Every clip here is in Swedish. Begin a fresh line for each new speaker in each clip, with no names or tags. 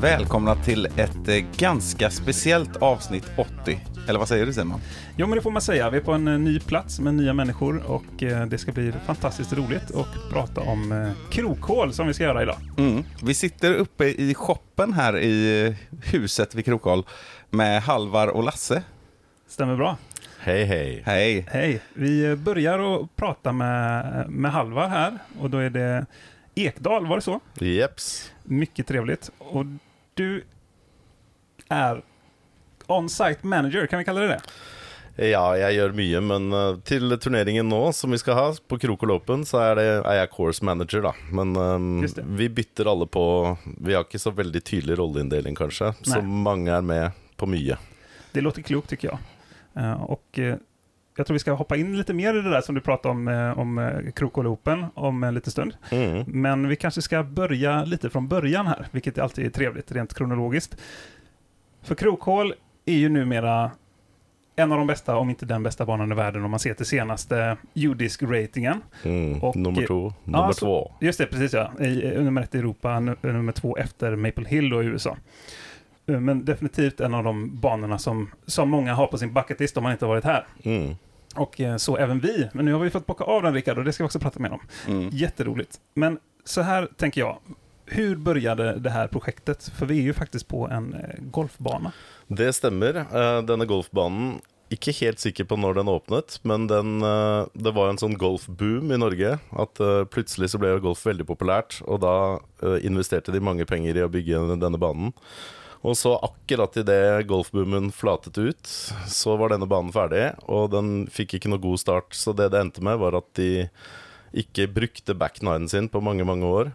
Välkomna till ett eh, ganska speciellt avsnitt 80. Eller vad säger du Simon?
Jo, men det får man säga. Vi är på en eh, ny plats med nya människor och eh, det ska bli fantastiskt roligt att prata om krokhål som vi ska göra idag.
Mm. Vi sitter uppe i shoppen här i huset vid Krokhål med Halvar och Lasse.
Stämmer bra.
Hej hej.
Hej!
Hej! Vi börjar att prata med, med Halvar här och då är det Ekdal, var det så?
Jeps.
Mycket trevligt. Och du är on-site manager, kan vi kalla det det?
Ja, jeg gjør mye, men eh, til turneringen nå, som vi skal ha på Krokol Open, så er, det, er jeg course manager, da. Men
det.
vi bytter alle på Vi har ikke så veldig tydelig rolleinndeling, kanskje. Så
Nei.
mange er med på mye.
Det låter klokt tycker jag. Eh, och eh, jag tror vi ska hoppa in lite mer i det där som du pratade om, eh, om uh, Krokhål-Open om en liten stund.
Mm.
Men vi kanske ska börja lite från början här, vilket alltid är trevligt rent kronologiskt. För Krokhål är ju numera en av de bästa, om inte den bästa banan i världen om man ser till senaste U-disk-ratingen.
Mm.
Och-
nummer to. Nummer
så-
två.
Just det, precis ja. I, nummer ett i Europa, nu, nummer två efter Maple Hill då i USA. Eh, Men definitivt en av de banorna som, som många har på sin bucketlist om man inte har varit här.
Mm.
Och eh, så även vi. Men nu har vi fått bocka av den Rickard och det ska vi också prata mer om.
Mm.
Jätteroligt. Men så här tänker jag. Hur började det här projektet? För vi är ju faktiskt på en eh, golfbana.
Det stemmer. Eh, denne golfbanen Ikke helt sikker på når den åpnet, men den, det var en sånn golfboom i Norge. At eh, plutselig så ble golf veldig populært, og da eh, investerte de mange penger i å bygge denne banen. Og så akkurat idet golfboomen flatet ut, så var denne banen ferdig, og den fikk ikke noe god start. Så det det endte med, var at de ikke brukte backninen sin på mange, mange år.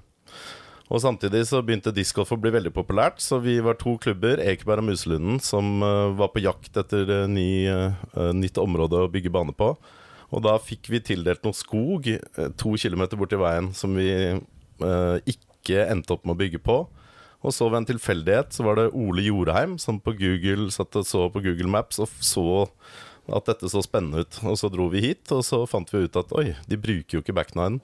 Og samtidig så begynte discgolf å bli veldig populært, så vi var to klubber, Ekeberg og Muselunden, som eh, var på jakt etter eh, ny, eh, nytt område å bygge bane på. Og da fikk vi tildelt noe skog eh, to kilometer borti veien som vi eh, ikke endte opp med å bygge på. Og så ved en tilfeldighet så var det Ole Jorheim som på Google satt og så på Google Maps og så at dette så spennende ut. Og så dro vi hit, og så fant vi ut at oi, de bruker jo ikke backnine.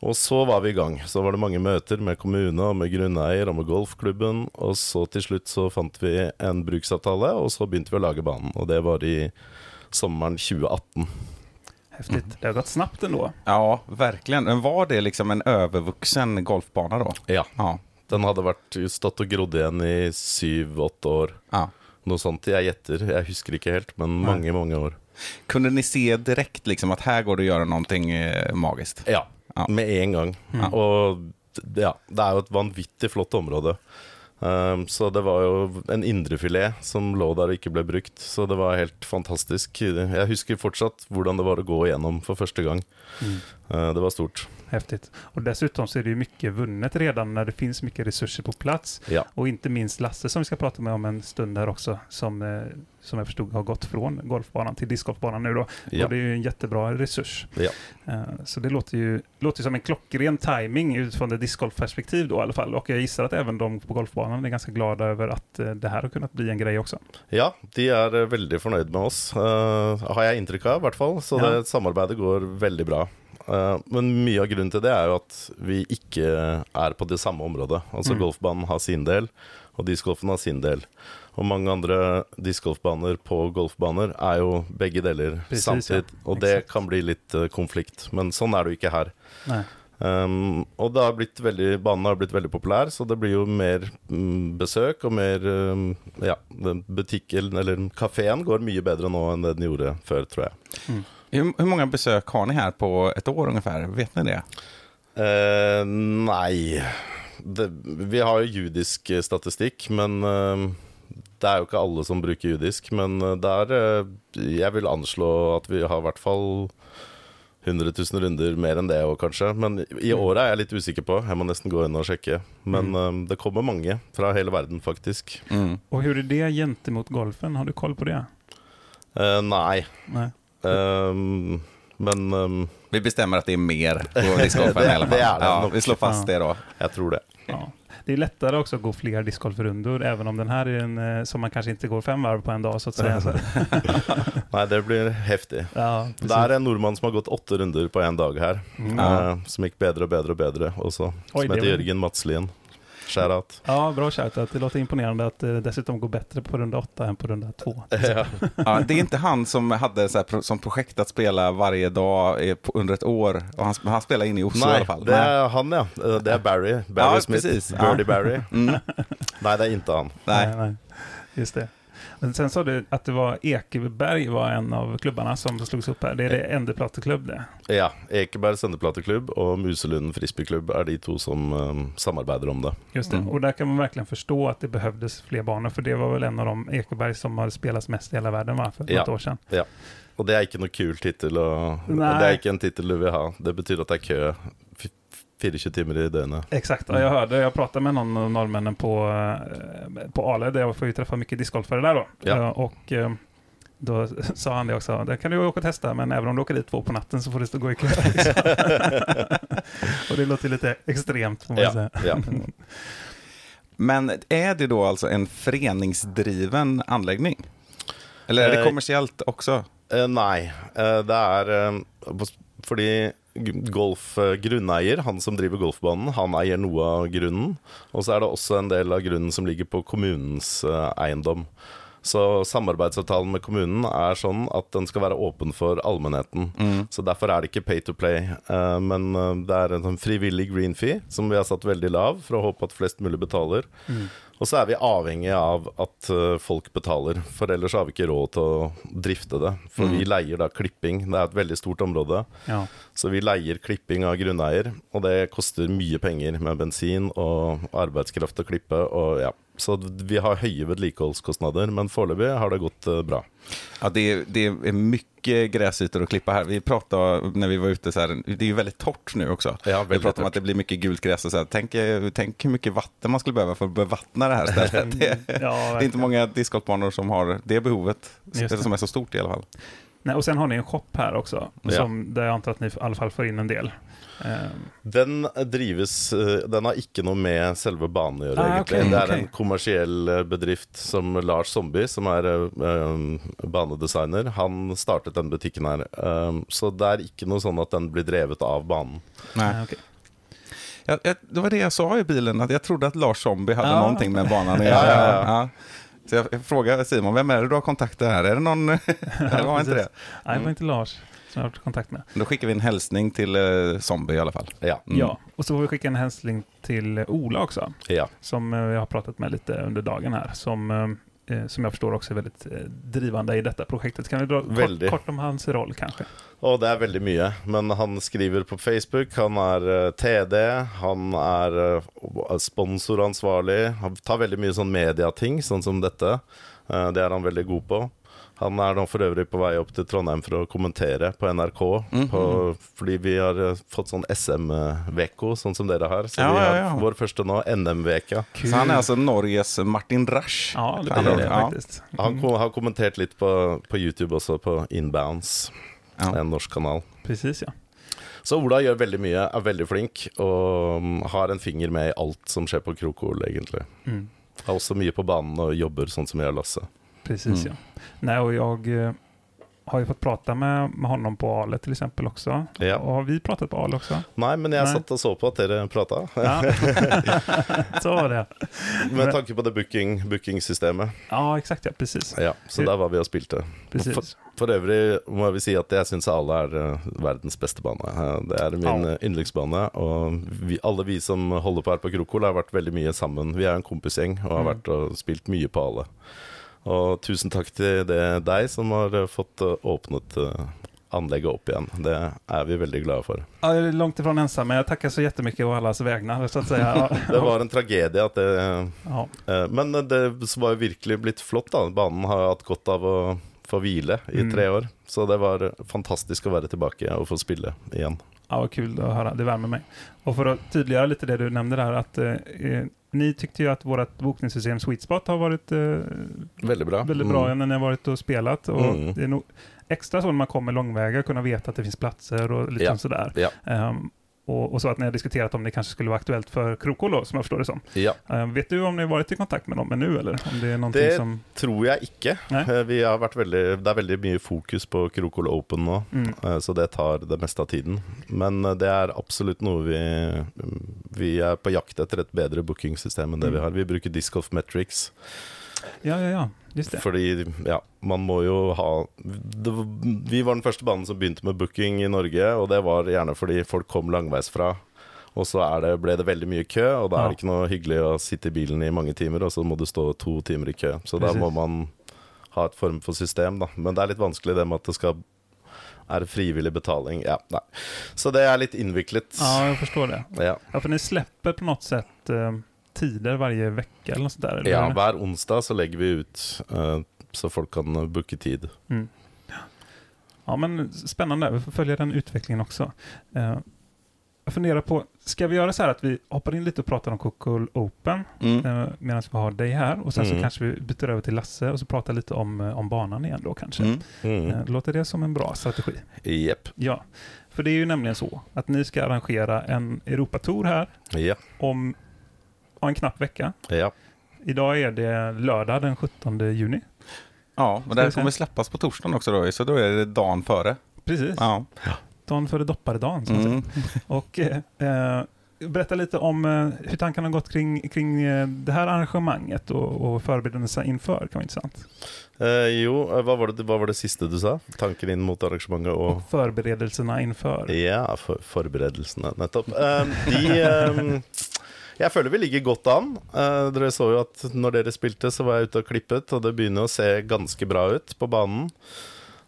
Og så var vi i gang. Så var det mange møter med kommune og med grunneier og med golfklubben. Og så til slutt så fant vi en bruksavtale, og så begynte vi å lage banen. Og det var i sommeren 2018.
Häftigt. Det har gått snabbt ändå.
Ja, verkligen. Men var det liksom en övervuxen golfbana då?
Ja.
Ja.
Den hadde vært stått og grodd igjen i syv-åtte år.
ja.
Noe sånt. Jeg gjetter. Jeg husker ikke helt, men mange, mange år.
Kunde ni se direkt liksom att här går det att göra någonting eh, magiskt?
Ja,
Ja.
med en gang. Og d- ja, det er jo et vanvittig flott område. Um, så det var jo en indrefilet som lå der og ikke ble brukt. Så det var helt fantastisk. Jeg husker fortsatt hvordan det var å gå igjennom for første gang. Uh, det var stort.
Häftigt. Och dessutom så är det ju mycket vunnet redan när det finns mycket resurser på plats.
Ja.
Och inte minst Lasse som vi ska prata med om en stund här också, som, eh, som jag förstod har gått från golfbanan till discgolfbanan nu då.
Ja.
Och det är ju en jättebra resurs.
Ja.
Eh, Så det låter ju låter som en klockren timing utifrån ett discgolfperspektiv då i alla fall. Och jag gissar att även de på golfbanan är ganska glada över att eh, det här har kunnat bli en grej också.
Ja, de eh, veldig fornøyd med oss, har jeg inntrykk av i hvert fall. Så
Ja.
det samarbeidet går veldig bra. Uh, men mye av grunnen til det er jo at vi ikke er på det samme området. Altså
Mm.
golfbanen har sin del, og discgolfen har sin del. Og mange andre discgolfbaner på golfbaner er jo begge deler
Precis,
samtidig.
ja.
Og det
Exakt.
kan bli litt eh, konflikt. Men sånn er det jo ikke her.
Nej.
Um, og det har blitt veldig, banen har blitt veldig populær, så det blir jo mer mm, besøk og mer um, Ja, den butikken, eller kafeen, går mye bedre nå enn det den gjorde før, tror jeg.
Hur, hur många besök har ni här på ett år ungefär? Vet ni det?
Eh, nei det, Vi har jo judisk eh, statistikk, men eh, det er jo ikke alle som bruker judisk. Men eh, der eh, Jeg vil anslå at vi har i hvert fall 100 000 runder mer enn det òg, kanskje. Men i år er jeg litt usikker på. Jeg må nesten gå inn og sjekke. Men eh, det kommer mange fra hele verden, faktisk.
Mm.
Och hur är det gentemot golfen? Har du koll på det?
Eh, nei.
Nej.
Ehm, men ehm,
Vi bestämmer att det är mer på discgolfen i alla fall.
det är det
ja, vi slår fast
Ja.
det då.
jeg tror det.
Ja. Det är lättare också att gå fler discgolfrundor, även om den här är en eh, som man kanske inte går fem varv på en dag så att säga. Så,
Nei, det blir heftig.
ja,
Det er en nordmann som har gått åtte runder på én dag her.
Mm.
Eh, som gikk bedre og bedre og bedre også.
Oi,
som
det
heter
var-
Jørgen Madslien. Shout-out.
Ja, bra shoutout. Det låter imponerande att det dessutom går bättre på runda åtta än på runda två.
Ja.
Ja, det är inte han som hade så här, pro- som projekt att spela varje dag eh, under ett år. Och han, han spelar in i Oslo i
Nei,
alla fall.
det er han, ja. Eh, Det er Barry. Barry
Ja,
Smith.
precis.
Birdie
Ja.
Barry.
Mm.
Nei, det er ikke han.
Nej.
nej. Just det. Men sen sa du att det var Ekeberg var en av klubbarna som slogs upp här. Det är det Endeplatteklubb det.
Ja. Ekeberg sendeplateklubb og Muselund frisbeeklubb er de to som eh, samarbeider om det.
Just det.
Mm.
Och där kan man verkligen förstå att det behövdes fler banor. För det var väl en av de Ekeberg som hade spelats mest i hela världen va? för
Ja.
något år sedan.
Og det er ikke noe kul tittel. Og
Nei.
det er ikke en tittel du vil ha. Det betyr at det kø f- 24 timer i døgnet.
Exakt, ja, jag hörde, jag pratade med någon av norrmännen på, eh, på Ale, där jag får ju träffa mycket discgolfare där då.
Ja.
Eh, Och eh, då sa han det också, det kan du åka och testa, men även om du åker dit två på natten så får du stå och gå i kö. och det låter lite extremt får man
Ja,
säga.
ja.
Men är det då alltså en föreningsdriven anläggning? Eller är det kommersiellt också?
Eh, eh, det eh, på- fordi golf grunneier, han som driver golfbanen, han eier noe av grunnen. Og så er det også en del av grunnen som ligger på kommunens eh, eiendom. Så samarbeidsavtalen med kommunen er sånn at den skal være åpen for allmennheten.
Mm.
Så derfor er det ikke pay to play, eh, men eh, det er en frivillig green fee som vi har satt veldig lav, for å håpe at flest mulig betaler.
Mm.
Og så er vi avhengig av at eh, folk betaler, for ellers har vi ikke råd til å drifte det. For
Mm.
vi leier da klipping, det er et veldig stort område.
Ja.
Så vi leier klipping av grunneier, og det koster mye penger med bensin og arbeidskraft å klippe. Og ja. Så vi har høye vedlikeholdskostnader, men foreløpig har det gått eh, bra.
Ja, det, är- det är mycket gräsytor att klippa här. Vi pratade när vi var ute, så här, det är ju väldigt torrt nu också.
Ja,
vi pratade om att det blir mycket gult gräs. Och så här. Tänk, eh, tänk hur mycket vatten man skulle behöva för att bevattna det här stället. Det,
Ja,
det är inte många discgolfbanor som har det behovet,
det.
som är så stort i alla fall.
Nej, och sen har ni en shop här också,
Ja.
som, där jag antar att ni i alla fall får in en del. Eh,
Den drives eh, Den har ikke noe med selve banen å gjøre,
Ah,
egentlig.
ok,
Det er
ok.
en kommersiell eh, bedrift som Lars Zombie, som er eh, banedesigner, han startet den butikken her. Um, så det er ikke noe sånn at den blir drevet av banen.
Nej.
nej, okej.
Jag, jag, det var det jag sa i bilen, att jag trodde att Lars Zombie hade
Ja.
någonting med banan att
Ja,
göra.
ja, ja.
Ja. Så jag, frågade Simon, vem är det du har kontakter här? Är det någon? det var inte det.
Nej, det var inte Lars som jag har varit i kontakt med.
Då skickar vi en hälsning till eh, Zombie i alla fall.
Ja.
Mm.
Ja, och så får vi skicka en hälsning till Ola också,
ja.
som eh, jag har pratat med lite under dagen här, som, eh, eh, som jag förstår också är väldigt eh, drivande i detta projektet. Kan vi dra kort,
Väldigt.
kort om hans roll kanske?
Og det er veldig mye. Men han skriver på Facebook, han er eh, TD, han er eh, sponsoransvarlig. Han tar veldig mye sånn mediating, sånn som dette. Eh, det er han veldig god på. Han er nå for øvrig på vei opp til Trondheim for å kommentere på NRK.
Mhm.
på, fordi vi har eh, fått sånn SM-veko, sånn som dere har. Så
Ja,
vi har
ja, ja.
vår første nå, NM-veka.
Så han är alltså Norges Martin Rush.
Ja, det blir det
ja.
faktiskt.
Han har kommentert litt på, på YouTube også, på Inbounds,
Ja.
en norsk kanal.
Precis ja.
Så Ola gjør veldig mye, er veldig flink og mm, har en finger med i alt som skjer på Krokol, egentlig.
Mm.
Er også mye på banen og jobber sånn som jeg og Lasse.
Precis
Mm.
ja. Nej, och jag eh, har ju fått prata med, med honom på Ale till exempel också.
Ja.
Och har vi pratat på Ale också?
Nei, men jeg
Nei.
satt og så på at dere prata.
Ja. så var det.
Med tanke på det booking, bookingsystemet.
Ja, exakt ja, precis.
Ja, så der var vi og spilte.
precis.
For øvrig må vi si at jeg syns alle er eh, verdens beste bane. Eh, Det er min
Ja.
yndlingsbane. Og vi, alle vi som holder på her på Krokol, har vært veldig mye sammen. Vi er en kompisgjeng og har
Mm.
vært og spilt mye på alle. Og tusen takk til deg som har eh, fått eh, åpnet eh, anlegget opp igjen. Det er vi veldig glade for.
Ja, jag är långt ifrån ensam, men jag tackar så jättemycket å allas vägnar, så att säga.
Det var en tragedie at det
Ja,
Men det var virkelig blitt flott, da. Banen har hatt godt av å få hvile i
Mm.
tre år. Så det var fantastisk å være tilbake og få spille igjen.
ja, vad kul att höra. Det värmer mig. Och för att tydliggöra lite det du nämnde där, att eh, ni tyckte ju att vårt bokningssystem Sweet Spot har varit eh,
Veldig bra.
väldigt
Mm.
bra när ni har varit och spelat. Och
Mm.
Det är nog extra så när man kommer långväga, kunna veta att det finns platser och lite
Ja.
sådär.
Ja.
Ehm, och, och så att ni har diskuterat om det kanske skulle vara aktuellt för Krokol då, som jag förstår det som.
Ja.
Eh, vet du om ni har varit i kontakt med dem ännu, eller? Om det är någonting
Det
som...
tror ikke.
Nei.
Eh, Vi har vært veldig, det er veldig mye fokus på Krokol Open nå,
Mm.
eh, så det tar det meste av tiden. Men det er absolutt noe vi Vi er på jakt etter et bedre bookingsystem enn det vi
Mm.
har. Vi bruker Disc of Metrics.
Ja, ja, ja. Just det.
Fordi, ja, man må jo ha det, Vi var den første banen som begynte med booking i Norge, og det var gjerne fordi folk kom langveisfra. Og så er det, ble det veldig mye kø, og da er det ikke noe hyggelig å sitte i bilen i mange timer, og så må du stå to timer i kø. Så da
Precis.
må man ha et form for system, da. Men det er litt vanskelig det med at det skal er frivillig betaling. Ja, nei. Så det er litt innviklet.
Ja, jag förstår det.
Ja.
Ja, för ni släpper på något sätt eh, tider varje vecka eller något sånt där? Eller?
ja, hver onsdag så legger vi ut eh, så folk kan booke tid.
Mm. Ja, men spännande. Vi får följa den utvecklingen också. Eh, jag funderar på, ska vi göra så här att vi hoppar in lite och pratar om Coca-Cola Open
Mm.
eh, medan vi har dig här och sen så
Mm.
kanske vi byter över till Lasse och så pratar lite om, eh, om banan igen då kanske.
Mm.
Mm.
Eh, låter det som en bra strategi?
Jepp.
Ja, för det är ju nämligen så att ni ska arrangera en Europatour här
Ja.
om ja, en knapp vecka.
ja.
Idag är det lördag den 17 juni.
Ja, men det här kommer släppas på torsdagen också då, så då är det dagen före.
Precis.
Ja.
Dagen före dopparedagen. som.
Mm.
Och eh, eh, berätta lite om eh, hur tankarna har gått kring, kring eh, det här arrangemanget och, och förberedelserna inför. kan vara intressant.
Eh, jo, eh, hva var, det, hva var det siste du sa? Tanken inn mot arrangementet og
Och förberedelserna inför.
Ja, for, forberedelsene, nettopp. Eh, de eh, Jeg føler vi ligger godt an. Eh, dere så jo at når dere spilte, så var jeg ute og klippet, og det begynner å se ganske bra ut på banen.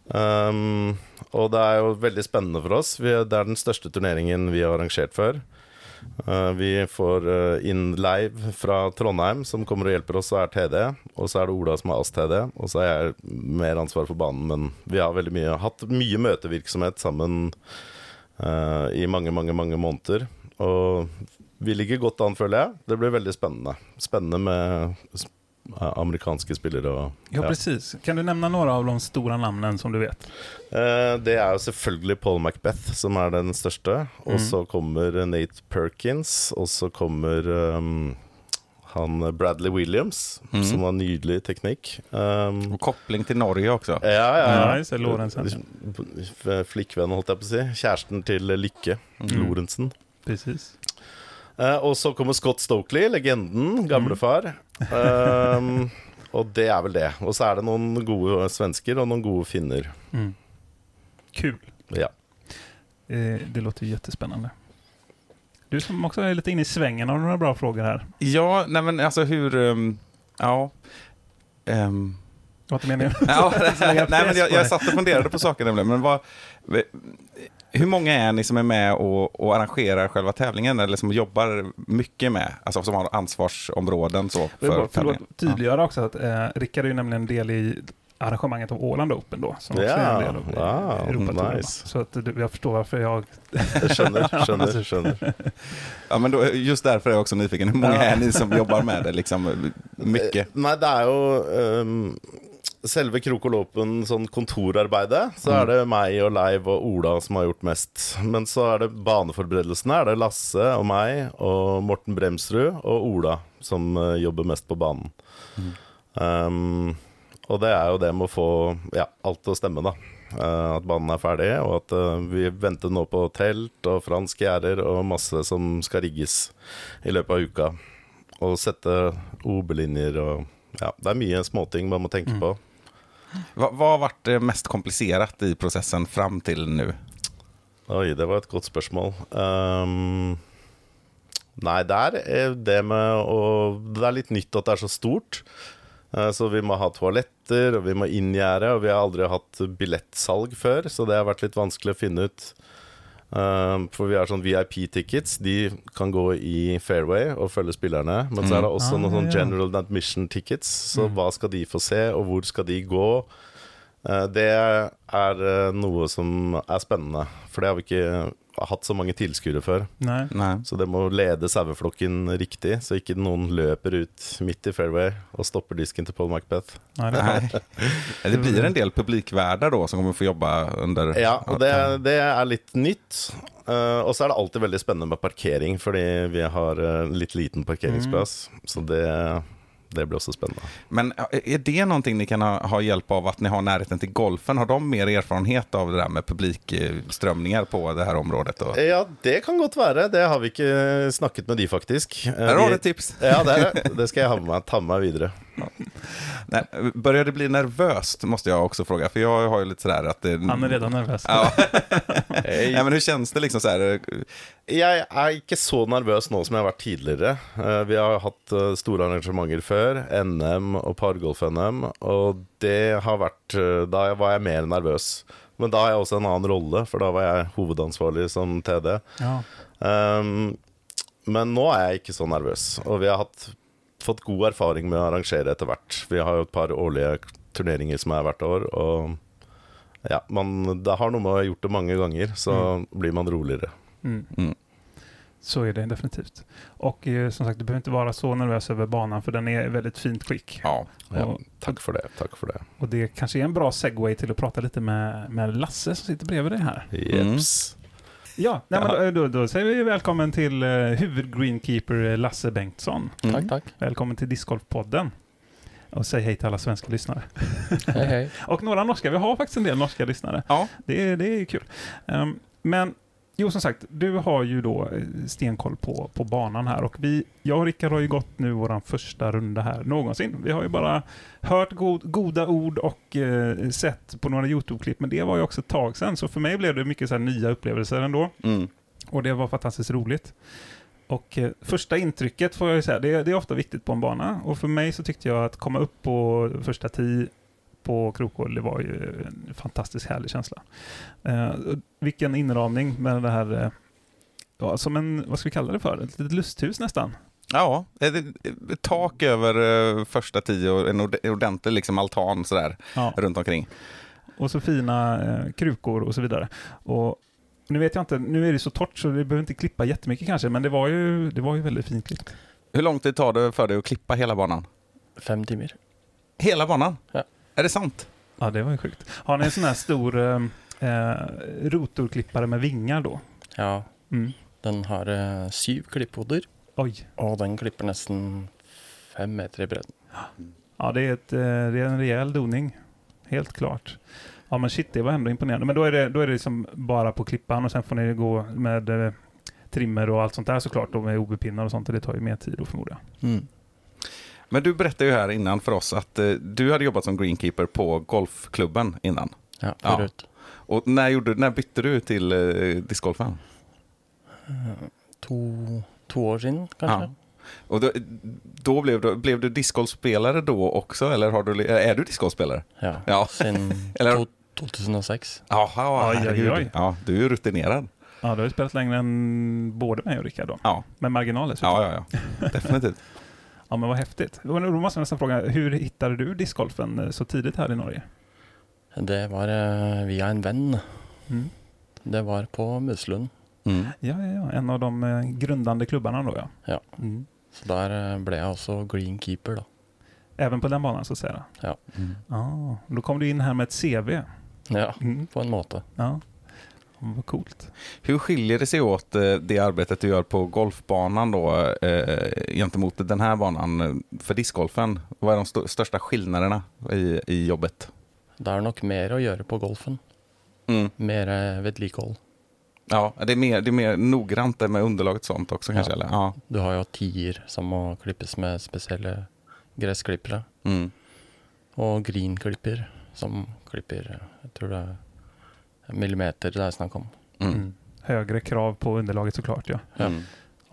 Um, og det er jo veldig spennende for oss. Vi, det er den største turneringen vi har arrangert før. Uh, vi får uh, inn live fra Trondheim, som kommer og hjelper oss, og er TD. Og så er det Ola som er AS-TD, og så er jeg mer ansvar for banen. Men vi har veldig mye, hatt mye møtevirksomhet sammen uh, i mange, mange, mange måneder. Og vi ligger godt an, føler jeg. Det blir veldig spennende. Spennende med s- amerikanske spillere og
Ja, precis. Kan du nämna några av de stora namnen som du vet?
Eh, Det er jo selvfølgelig Paul Macbeth som er den største. Og
Mhm.
så kommer Nate Perkins, og så kommer um, han Bradley Williams,
Mhm.
som har nydelig teknikk. Um,
Och koppling till Norge också.
ja, ja, ja.
Ja, Lorentzen.
F- Flikkvenn, holdt jeg på å si. Kjæresten til Lykke,
Mm.
Lorentzen.
Precis.
Eh, og så kommer Scott Stokely, legenden, gamlefar. Um, og det er vel det. Og så er det noen gode svensker og noen gode finner.
Mm. Kul.
Ja.
Eh, det låter ju jättespännande. Du som också är lite inne i svängen, har du några bra frågor här?
Ja, nej men alltså hur... ehm, ja. Ehm,
Vad du?
ja nej, men jag, jag satt och funderade på saker nämligen. Men vad, hur många är ni som är med och, och arrangerar själva tävlingen? Eller som jobbar mycket med? Alltså som har ansvarsområden så
Jag
för
vill bara- Förlåt,
tävlingen?
tydliggöra också att eh, Rickard är ju nämligen del i arrangemanget av Åland Open då, som också
Ja,
är en del av
wow,
Europatouren.
nice.
Så att du, jag förstår varför jag...
Jeg skjønner, skjønner, skjønner.
Ja, men då, just därför är jag också nyfiken. Hur många är ni som jobbar med det? Liksom, mycket?
Eh, Nei, det er jo ehm, Selve Krokol Open, sånn kontorarbeidet, så er det meg og Leiv og Ola som har gjort mest. Men så er det baneforberedelsene. Er det Lasse og meg og Morten Bremsrud og Ola som eh, jobber mest på banen. Ehm, og det er jo det med å få ja, alt til å stemme, da. Eh, at banen er ferdig, og at eh, vi venter nå på telt og franske gjerder og masse som skal rigges i løpet av uka. Og sette OB-linjer og Ja, det er mye småting man må tenke på.
Vad, har varit det mest komplicerat i processen fram till nu?
Oj, det var ett godt spørsmål. Um, ehm, nei, der er det med å Det er litt nytt at det er så stort. Eh, så vi må ha toaletter, og vi må inngjerde, og vi har aldri hatt billettsalg før, så det har vært litt vanskelig å finne ut. Ehm, for vi har sånn VIP-tickets. De kan gå i fairway og følge spillerne. Men så er det også
Ah,
noen sånn general admission tickets. Så hva skal de få se, og hvor skal de gå? Eh, Det er eh, noe som er spennende, for det har vi ikke hatt så mange tilskuere før.
Nej.
Nej.
Så det må lede saueflokken riktig, så ikke noen løper ut midt i fairway og stopper disken til Paul Macbeth.
Nej, det.
Det blir en del publikvärdar då som kommer få jobba under...
Ja, og det, det er litt nytt. Eh, og så er det alltid veldig spennende med parkering, fordi vi har eh, litt liten parkeringsplass. Så det, det blir også spennende.
Men är det någonting ni kan ha, ha hjälp av att ni har närheten till golfen? Har de mer erfarenhet av det där med publikströmningar på det här området? Och...
Ja, det kan godt være. Det har vi ikke snakket med de, faktisk. Eh,
Där har du
de-
ett tips.
Ja, det, det. det skal jeg ha med ta med meg
Nej, börjar det bli nervöst måste jag också fråga, för jag har ju lite sådär att det...
Han är redan nervös.
Ja. Nej, men hur känns det liksom så här?
jeg er ikke så nervøs nå som jeg har vært tidligere. Eh, Vi har hatt eh, store arrangementer før, NM og Pargolf-NM, og det har vært eh, Da var jeg mer nervøs. Men da har jeg også en annen rolle, for da var jeg hovedansvarlig som TD.
Ja.
Um, men nå er jeg ikke så nervøs, og vi har hatt, fått god erfaring med å arrangere etter hvert. Vi har jo et par årlige turneringer som er hvert år, og ja, man, det har noe med å ha gjort det mange ganger, så blir man roligere.
Mm.
Mm.
Så är det definitivt. Och eh, som sagt, du behöver inte vara så nervös över banan för den är i väldigt fint skick.
Ja.
Ja,
Och,
takk for det. Takk for det.
och det kanske är en bra segway till att prata lite med, med Lasse som sitter bredvid dig här.
Jeps.
Ja, nej, men då, då, säger vi välkommen till uh, huvudgreenkeeper eh, Lasse Bengtsson.
Mm.
Tack, tack.
Välkommen till Discgolfpodden. Och säg hej till alla svenska lyssnare.
Hej, hej.
Och några norska, vi har faktiskt en del norska lyssnare.
Ja.
Det, är- det är ju kul. Ehm, men jo, som sagt, du har ju då eh, stenkoll på, på banan här och vi, jag och Rickard har ju gått nu vår första runda här någonsin. Vi har ju bara hört god, goda ord och eh, sett på några YouTube-klipp, men det var ju också ett tag sedan, så för mig blev det mycket så här nya upplevelser ändå.
Mm.
Och det var fantastiskt roligt. Och eh, första intrycket får jag ju säga, det, det är ofta viktigt på en bana. Och för mig så tyckte jag att komma upp på första tee på Krokhål, det var ju en fantastiskt härlig känsla. Eh, vilken inramning med det här, eh, ja, som en, vad ska vi kalla det för? Ett litet lusthus nästan.
Ja, ett, ett tak över eh, första tio och en ord- ordentlig liksom altan sådär
Ja.
runt omkring.
Och så fina eh, krukor och så vidare. Och nu vet jag inte, nu är det så torrt så vi behöver inte klippa jättemycket kanske, men det var ju, det var ju väldigt fint klippt.
Hur lång tid tar det för dig att klippa hela banan?
Fem timmar.
Hela banan?
Ja.
Är det sant?
Ja, det var ju sjukt. Har ni en sån här stor eh, eh, rotorklippare med vingar då?
Ja,
Mm.
den har eh, syv klipphoder,
Oj.
og den klipper nesten fem meter i bredden.
Ja, det är, ett, eh, det är en rejäl doning. Helt klart. Ja, men shit, det var ändå imponerande. Men då är det, då är det liksom bara på klippan och sen får ni gå med eh, trimmer och allt sånt där såklart. Och med OB-pinnar och sånt. Och det tar ju mer tid då förmodar jag.
Mm.
Men du berättade ju här innan för oss att eh, du hade jobbat som greenkeeper på golfklubben innan.
Ja,
Ja.
förut.
Och när, gjorde, när bytte du till eh, discgolfen?
To, to år siden, kanskje.
Ja. Och då, då blev, du, blev du discgolfspelare då också, eller har du, är du discgolfspelare?
Ja.
Ja.
Siden
Eller-
to, 2006.
Jaha,
oj,
herregud.
oj.
Ja, du är ju rutinerad.
Ja, du har ju spelat längre än både mig och Rickard då.
Ja,
Med marginal dessutom.
ja, ja, ja. definitivt.
Ja, men vad häftigt. Då då måste jag nästan fråga, hur hittade du discgolfen eh, så tidigt här i Norge?
Det var eh, via en venn.
Mm.
Det var på Muslund.
Mm.
Ja, ja, ja. En av de eh, grundande klubbarna då ja.
Ja.
Mm.
Så der eh, ble jeg også greenkeeper, da.
Även på den banan så att säga?
Ja.
Mm.
Ja, då kom du in här med ett CV.
Ja,
Mm.
på en måte.
Ja, vad coolt.
Hur skiljer det sig åt eh, det arbetet du gör på golfbanan då eh, gentemot den här banan eh, för discgolfen? Vad är de st- största skillnaderna i, i jobbet?
Det er nok mer å gjøre på golfen.
Mm.
Mer eh, vedlikehold.
Ja, det är, mer, det är mer noggrant med underlaget och sånt också kanske?
Ja.
Eller? Ja.
Du har jo tier som må klippes med spesielle gressklippere.
Mm.
Og greenklipper som klipper Jeg tror det er millimeter det er snakk om.
Mm.
Mm. Högre krav på underlaget såklart ja.
Ja.
Mm.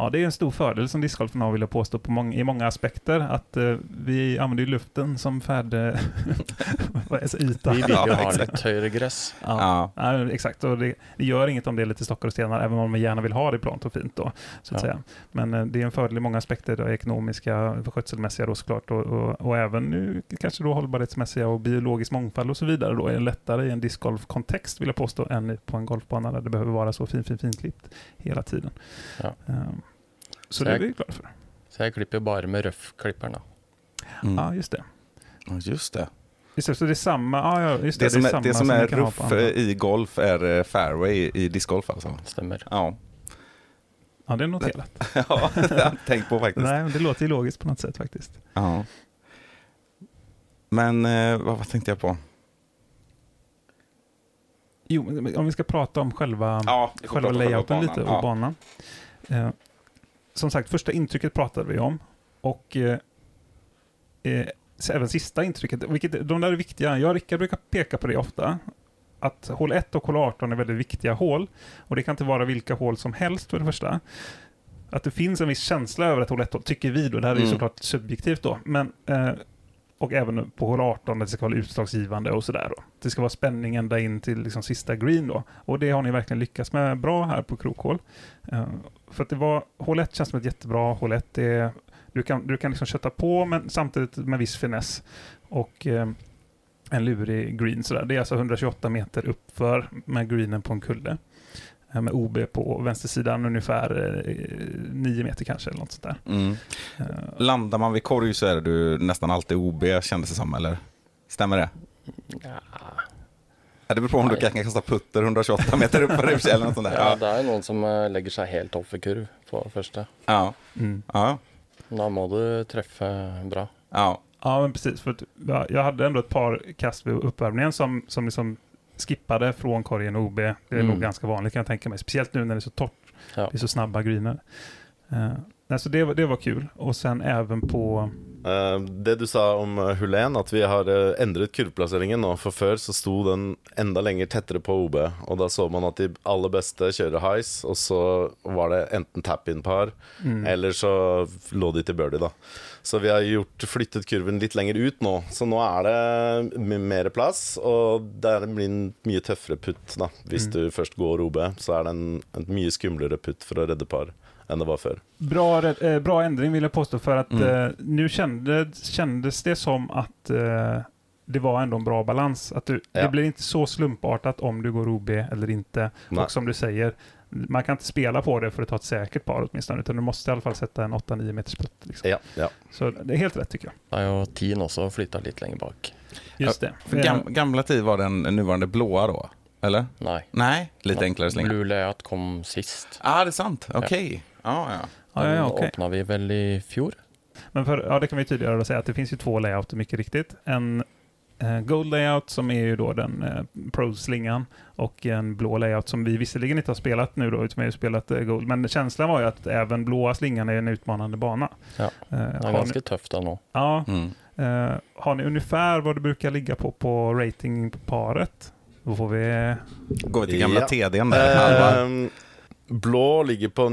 Ja, det är en stor fördel som discgolfen har, vill jag påstå, på många, i många aspekter. Att eh, vi använder ju luften som färd... vad är det, yta.
Vi vill ju
Ja,
ha
exakt.
lite högre gräs.
Ja.
Ja.
Ja, exakt, och det, det gör inget om det är lite stockar och stenar, även om man gärna vill ha det plant och fint då, så att
Ja.
säga. Men eh, det är en fördel i många aspekter, då, ekonomiska, skötselmässiga då såklart, och, och, och även nu kanske då hållbarhetsmässiga och biologisk mångfald och så vidare då, är det lättare i en discgolfkontext vill jag påstå, än på en golfbana där det behöver vara så fin, fin, finklippt hela tiden.
Ja.
Så det är
jag-
vi glada för.
Så jag klipper bara med röffklipparen. då.
Mm.
Ja, just det.
Ja, Just det.
Just det, så det är samma, ja, ja just det,
Det som är,
samma
det som
man
är ruff
andra.
i golf är eh, fairway i- discgolf alltså.
Stämmer.
Ja,
Ja, det är noterat.
ja det har jag tänkt på faktiskt.
Nej, men det låter ju logiskt på något sätt faktiskt.
Ja. Men eh, vad, vad tänkte jag på?
Jo, om vi ska prata om själva,
Ja,
själva layouten
banan.
lite och
Ja.
banan. Som sagt, första intrycket pratade vi om. Och eh, eh, även sista intrycket, vilket, de där är viktiga. Jag och Rickard brukar peka på det ofta. Att hål 1 och hål 18 är väldigt viktiga hål. Och det kan inte vara vilka hål som helst för det första. Att det finns en viss känsla över ett hål 1 tycker vi då. Det här är ju
Mm.
såklart subjektivt då. Men, eh, och även på hål 18 att det ska vara utslagsgivande och sådär. Det ska vara spänning ända in till liksom sista green då. Och det har ni verkligen lyckats med bra här på krokhål. Uh, för att det var, hål 1 känns som ett jättebra hål 1. Det du kan, du kan liksom kötta på men samtidigt med viss finess. Och uh, en lurig green sådär. Det är alltså 128 meter uppför med greenen på en kulle. Eh, Med OB på vänstersidan ungefär eh, 9 meter kanske eller något sånt där.
Mm.
Eh,
Landar man vid korg så är du nästan alltid OB kändes det som, eller? Stämmer det?
Ja,
Ja, det beror på om du
Nej.
kan kasta putter 128 meter upp för eller något sånt där.
ja,
Ja.
det jo noen som eh, legger seg helt off i kurv på første.
Ja.
mm.
Ja.
Da må du treffe bra.
Ja.
Ja, men precis. För att, ja, jag hade ändå ett par kast vid uppvärmningen som, som liksom skippade från korgen och OB. Det är
Mm.
nog ganska vanligt kan jag tänka mig. Speciellt nu när det är så torrt.
Ja.
Det är så snabba greener. Uh, alltså det, var- det var kul. Och sen även på...
Eh, det du sa om uh, hull 1, at vi har eh, endret kurvplasseringen nå. For før så sto den enda lenger tettere på OB, og da så man at de aller beste kjører highs, og så var det enten tap-in-par,
Mm,
eller så lå de til birdie. Så vi har gjort, flyttet kurven litt lenger ut nå, så nå er det mer plass, og det blir en mye tøffere putt. Hvis
Mm.
du først går OB, så er det en, en mye skumlere putt for å redde par enn det var før.
bra, eh, bra ändring vill jag påstå. För att
Mm.
eh, nu kändes, kändes det som att eh, det var ändå en bra balans. Att du,
Ja.
Det blir inte så slumpartat om du går OB eller inte.
Nej.
Och som du säger, man kan inte spela på det för att ta ett säkert par åtminstone. Utan du måste i alla fall sätta en 8-9 meters putt. Liksom.
Ja, ja.
Så det är helt rätt tycker jag.
Da er jo Tien også flytta litt lenger bak.
Just det.
För gam, gamla tid var den nuvarande blåa då? Eller?
Nei.
Nej, lite enklare slinga.
Blue Layout kom sist.
ah, det är sant. Okej. Ja, ja.
Ja, ja,
Den
ja, okej.
åpna vi vel i fjor.
Men för, ja, det kan vi tydligare då säga att det finns ju två layouter mycket riktigt. En Gold layout som är ju då den eh, Pro-slingan och en blå layout som vi visserligen inte har spelat nu då, utan vi har ju spelat eh, Gold. Men känslan var ju att även blåa slingan är en utmanande bana.
Ja,
Eh,
er
har, ni,
da nå.
ja,
Mm.
eh, har ni ungefär vad det brukar ligga på på rating på paret? Då får vi...
Går vi till gamla
Ja.
TDn där.
Ehm, blå ligger på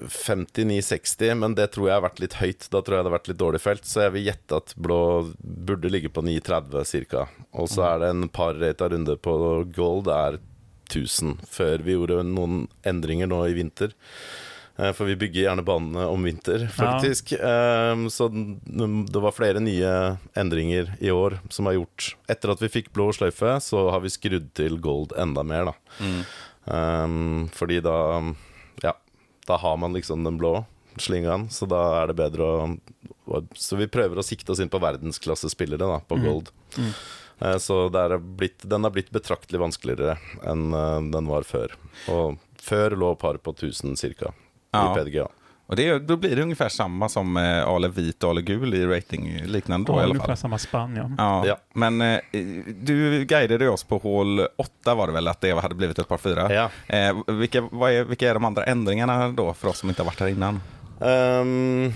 950-960, men det tror jeg har vært litt høyt. Da tror jeg det har vært litt dårlig felt, så jeg vil gjette at blå burde ligge på 930 ca. Og så er det en par rata runde på gold, er 1000, før vi gjorde noen endringer nå i vinter. Eh, For vi bygger gjerne banene om vinter, faktisk. Ehm, Så det var flere nye endringer i år som har gjort Etter at vi fikk blå sløyfe, så har vi skrudd til gold enda mer, da.
Mm.
Ehm, fordi da Ja, da har man liksom den blå slingaen, så da er det bedre å Så vi prøver å sikte oss inn på verdensklassespillere, da, på
Mhm.
gold.
Mm.
Eh, Så er blitt, den har blitt betraktelig vanskeligere enn eh, den var før. Og før lå par på 1000 ca.
Ja.
i PDGA.
Och det, då blir det ungefär samma som eh, Ale vit och Ale gul i rating, liknande då
Ja,
i alla
ungefär
fall.
samma spann ja.
Ja,
Ja.
men eh, du guidade oss på hål 8 var det väl, att det hade blivit ett par fyra.
Ja.
Eh, vilka, vad är, vilka är de andra ändringarna då för oss som inte har varit här innan?
Ehm,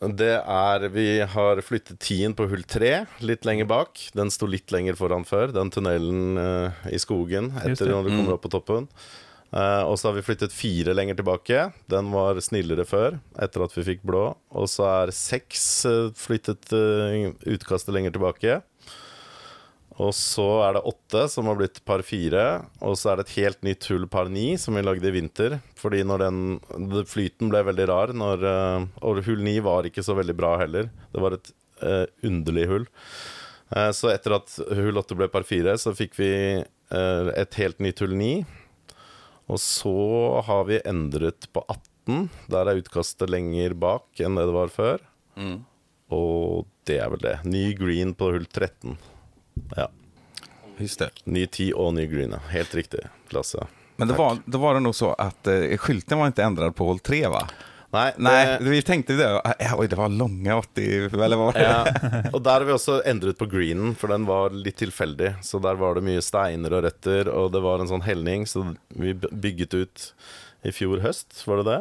det er Vi har flyttet tien på hull tre, litt lenger bak. Den sto litt lenger foran før, den tunnelen eh, i skogen
det.
når du
Mm.
kommer opp på toppen. Eh, uh, og så har vi flyttet fire lenger tilbake. Den var snillere før, etter at vi fikk blå. Og så er seks uh, eh, flyttet uh, eh, utkastet lenger tilbake. Og så er det åtte som har blitt par fire. Og så er det et helt nytt hull par ni som vi lagde i vinter. Fordi når den Flyten ble veldig rar. Når, eh, og hull ni var ikke så veldig bra heller. Det var et eh, underlig hull. Så etter at hull åtte ble par fire, så fikk vi eh, et helt nytt hull ni. Og så har vi endret på 18. Der er utkastet lenger bak enn det det var før.
Mm.
Og det er vel det. Ny green på hull 13. Ja. Ny 10 og ny green. Helt riktig, Lasse.
Men det var, då var det nog så att eh, skylten var inte ändrad på hål 3 va?
Nei,
Nej,
det,
vi tänkte det. Eh, Oj, det var långa 80, eller vad var det?
ja. Og der har vi også endret på greenen, for den var litt tilfeldig. Så der var det mye steiner og røtter, og det var en sånn helning, så vi bygget ut i fjor høst, var det det?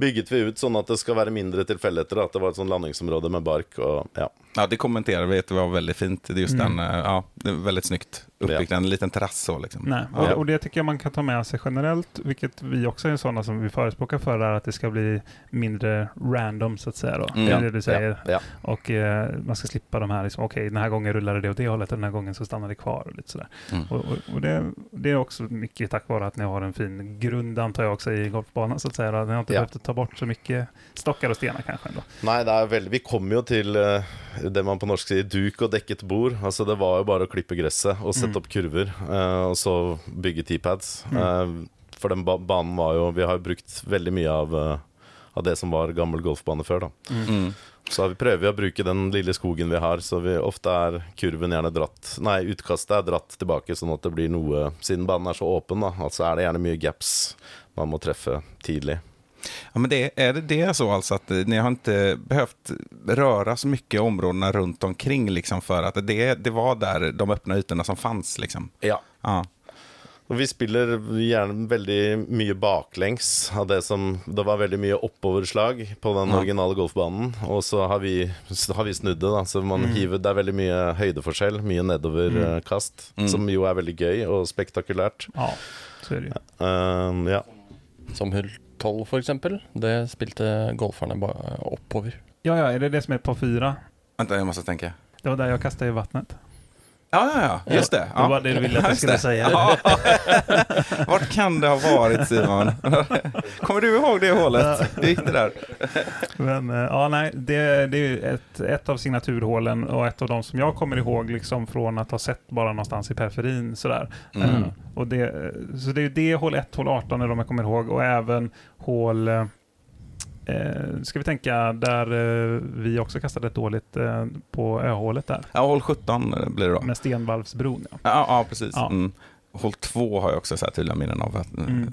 Bygget vi ut sånn at det skal være mindre tilfeldigheter, at det var et sånn landingsområde med bark og ja.
Ja, det kommenterade vi att det var väldigt fint. Det just
Mm.
den, eh, ja, det är väldigt snyggt uppbyggt. En liten terrass så liksom.
Nej,
Ja.
och, och det tycker jag man kan ta med sig generellt, vilket vi också är sådana som vi förespråkar för, är att det ska bli mindre random så att säga. Då.
Mm.
Det är det du säger.
Ja, ja.
Och eh, man ska slippa de här, liksom, okej den här gången rullade det åt det hållet och den här gången så stannar det kvar. Och lite sådär.
Mm.
Och, och, och det, det är också mycket tack vare att ni har en fin grund antar jag också i golfbanan så att säga. Då. Ni har inte
Ja.
behövt ta bort så mycket stockar och stenar kanske ändå.
Nei, det er veldig, vi kommer jo til eh, det man på norsk sier duk og dekket bord. Altså Det var jo bare å klippe gresset og sette
Mm.
opp kurver, eh, og så bygge T-pads. Eh, for den ba banen var jo Vi har jo brukt veldig mye av, eh, av det som var gammel golfbane før. da
Mm.
Så vi prøver vi å bruke den lille skogen vi har, så vi, ofte er kurven gjerne dratt Nei, utkastet er dratt tilbake, sånn at det blir noe Siden banen er så åpen, da, altså er det gjerne mye gaps man må treffe tidlig.
Ja, men det, är det, det är så alltså att eh, ni har inte behövt röra så mycket områdena runt omkring liksom för att det, det var där de öppna ytorna som fanns liksom?
Ja,
Ja.
Og vi spiller gjerne veldig mye baklengs av det som Det var veldig mye oppoverslag på den
Ja.
originale golfbanen, og så har vi, så har vi snudd det, da. Så man
Mm.
hiver Det er veldig mye høydeforskjell, mye nedoverkast,
Mm.
som jo er veldig gøy og spektakulært.
Ja, så är det ju.
Um, ja.
Som hull 12 for eksempel. Det spilte golferne oppover.
Ja, ja, är det det som är på fyra?
Vänta, jag måste tänka.
Det var där jag kastade i vattnet.
Ja, ja, ja, just det.
Det var det du ville att jag skulle
det.
säga.
Ja. Vart kan det ha varit Simon? Kommer du ihåg det hålet? Hur gick det där?
Men eh, ja, nej, det, det är ett, ett av signaturhålen och ett av de som jag kommer ihåg liksom från att ha sett bara någonstans i periferin sådär.
Mm.
Eh, och det, så det är det, hål 1, hål 18 är de jag kommer ihåg och även hål eh, Eh, ska vi tänka där eh, vi också kastade ett dåligt eh, på öhålet där.
Ja, hål 17 blir det då.
Med Stenvalvsbron. Ja.
Ja, ja precis.
Ja.
Mm. Hål 2 har jag också så här tydliga minnen av. Att,
Mm.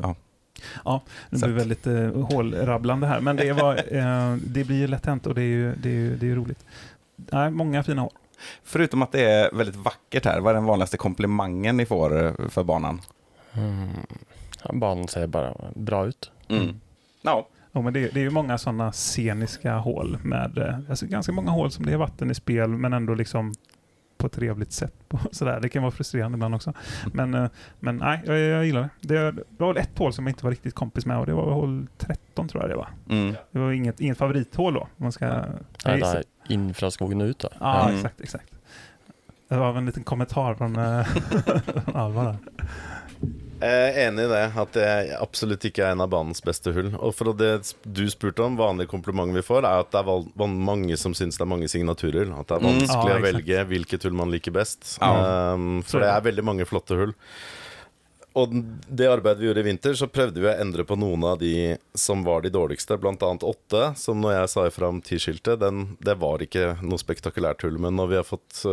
ja.
Det
Så
blir väldigt eh, hålrabblande här, men det, var, eh, det blir ju lätt hänt och det är ju, det är ju, det är ju roligt. Nej, många fina hål.
Förutom att det är väldigt vackert här, vad är den vanligaste komplimangen ni får eh, för banan?
Mm. Ja, banen ser bare bra ut.
Mm. Ja.
Ja, men det, det är ju många sådana sceniska hål med eh, alltså ganska många hål som det är vatten i spel men ändå liksom på ett trevligt sätt. På, sådär. Det kan vara frustrerande ibland också. Men, eh, men nej, jag, jag gillar det. det. Det var väl ett hål som jag inte var riktigt kompis med och det var hål 13 tror jag det var.
Mm.
Det var inget, inget favorithål då. Man ska,
Nei,
jag
det
gissar-
er inn fra skogen og ut, da.
Ja,
Mm.
exakt, exakt. Det var en liten kommentar från, eh, från Alva där.
Jeg er enig i det, at det absolutt ikke er en av banens beste hull. Og for det du spurte om, vanlige komplimenter vi får, er at det er mange som syns det er mange signaturer. At det er
Mm.
vanskelig
Ja,
å
exakt.
velge hvilket hull man liker best.
Ja.
Um, for det. er veldig mange flotte hull. Og det arbeidet vi gjorde i vinter, så prøvde vi å endre på noen av de som var de dårligste, blant annet åtte, som når jeg sa ifra om t den- det var ikke noe spektakulært hull, men når vi har fått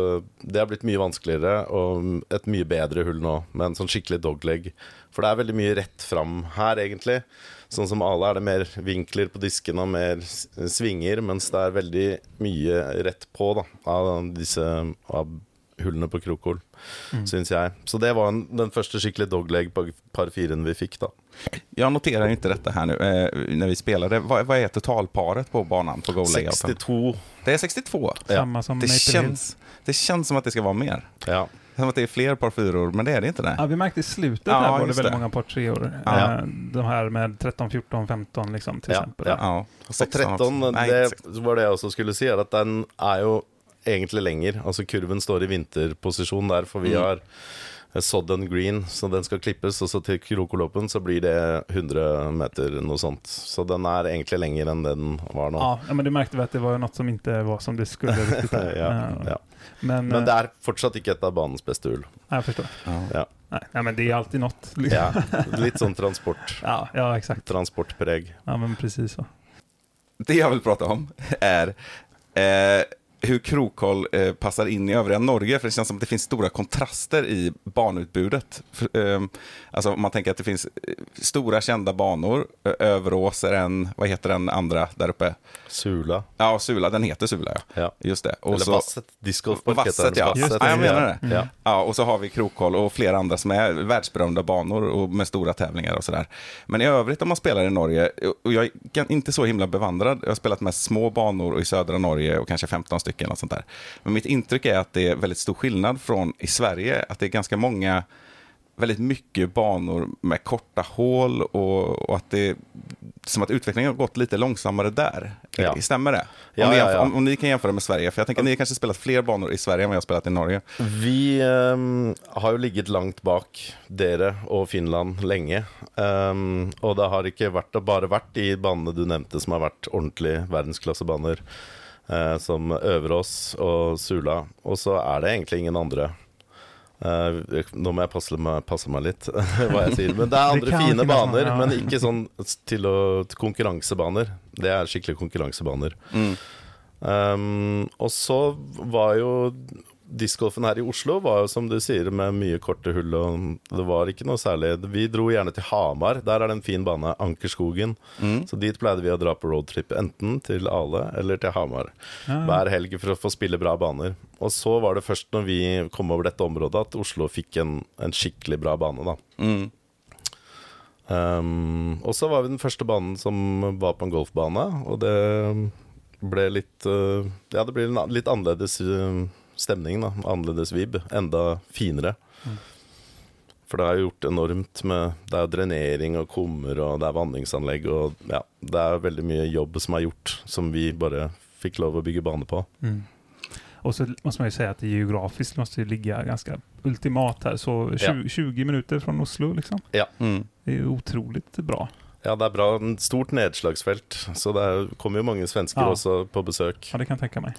Det har blitt mye vanskeligere, og et mye bedre hull nå, med en sånn skikkelig dogleg. For det er veldig mye rett fram her, egentlig. Sånn som alla er det mer vinkler på diskene og mer svingar svinger, mens det er veldig mye rett på da, av disse av hullene på Krokol,
Mm.
syns jeg. Så det var en, den første skikkelig dogleg på par firen vi fikk, da.
Jag noterar inte detta här nu eh, när vi spelade. Vad, vad är totalparet på banan på goal-layouten?
62.
Det är 62.
Ja.
Samma som
Det
Maple
känns, det känns som att det ska vara mer.
Ja.
Som att det är fler par fyror, men det är det inte. Nej.
Ja, vi märkte i slutet
Ja,
där var det väldigt
det.
många par treor.
Ja.
Eh, De här med 13, 14, 15 liksom till
Ja,
exempel.
ja.
Ja,
Og
16 också.
13,
Nej,
det
16.
var det jeg også skulle si, er at den er jo egentlig lenger. Altså kurven står i vinterposisjon der, for vi
Mm.
har sådd en green, så den skal klippes, og så til Krokoloppen så blir det 100 meter, noe sånt. Så den er egentlig lenger enn den var nå.
Ja, men det märkte vi att det var något som inte var som det skulle riktigt.
Ja, ja.
Men,
Men
eh,
det er fortsatt ikke et av banens beste hull.
ja, jag förstår.
Ja.
Ja.
Nej, men det är alltid något.
Ja, litt sånn transport.
ja, ja exakt.
Transportpreg.
Ja, men precis så.
Det jag vill prata om är eh, hur Krokhåll eh, passar in i övriga Norge. För det känns som att det finns stora kontraster i banutbudet. För, eh, alltså om man tänker att det finns eh, stora kända banor. Överås är en, vad heter den andra där uppe?
Sula.
Ja, Sula, den heter Sula ja.
Ja.
Just det. Och
Eller
så-
Vasset. Discgolfpark
Vasset, ja.
Det,
ja, jag menar det.
Mm.
Ja.
Ja, och så har vi Krokhåll och flera andra som är världsberömda banor och med stora tävlingar och sådär. Men i övrigt om man spelar i Norge, och jag är inte så himla bevandrad, jag har spelat med små banor i södra Norge och kanske 15 stycken och sånt där. Men mitt intryck är att det är väldigt stor skillnad från i Sverige, att det är ganska många väldigt mycket banor med korta hål och, och att det som att utvecklingen har gått lite långsammare där.
Ja.
Stämmer det? Om,
Ja,
ni jämför,
ja.
Om, om ni kan jämföra med Sverige, för jag tänker att ni kanske spelat fler banor i Sverige än vad jag spelat i Norge.
Vi ehm, har jo ligget langt bak dere og Finland lenge. Ehm, og det har ikke vært, bare vært de banene du nevnte som har vært ordentlig verdensklassebaner. Eh, som Øverås og Sula. Og så er det egentlig ingen andre. Eh, nå må jeg passe meg, passe meg litt hva jeg sier. Men det er
Det
andre
kan
fine baner,
ja.
men ikke sånn til å til konkurransebaner. Det er skikkelig konkurransebaner.
Mm.
Um, og så var jo discgolfen her i Oslo var jo som du sier med mye korte hull og det var ikke noe særlig Vi dro gjerne til Hamar, der er det en fin bane, Ankerskogen.
Mm.
Så dit pleide vi å dra på roadtrip, enten til Ale eller til Hamar.
Ja,
Hver helg for å få spille bra baner. Og så var det først når vi kom over dette området at Oslo fikk en, en skikkelig bra bane, da.
Mm.
Um, og så var vi den første banen som var på en golfbane, og det ble litt uh, Ja, det a- litt annerledes uh, stemning, da. Annerledes vib. Enda finere. For det er gjort enormt med Det er drenering og kummer, og det er vanningsanlegg, og ja, det er veldig mye jobb som er gjort, som vi bare fikk lov å bygge bane på.
Mm. Och så måste man ju säga att det geografiskt måste ju ligga ganska ultimat här. Så 20, 20 minuter från Oslo liksom.
Mm.
Det är otroligt bra.
Ja, det er bra. Stort nedslagsfelt, så det er, kommer jo mange svensker
Ja.
også på besøk.
Ja, det kan jag tänka mig.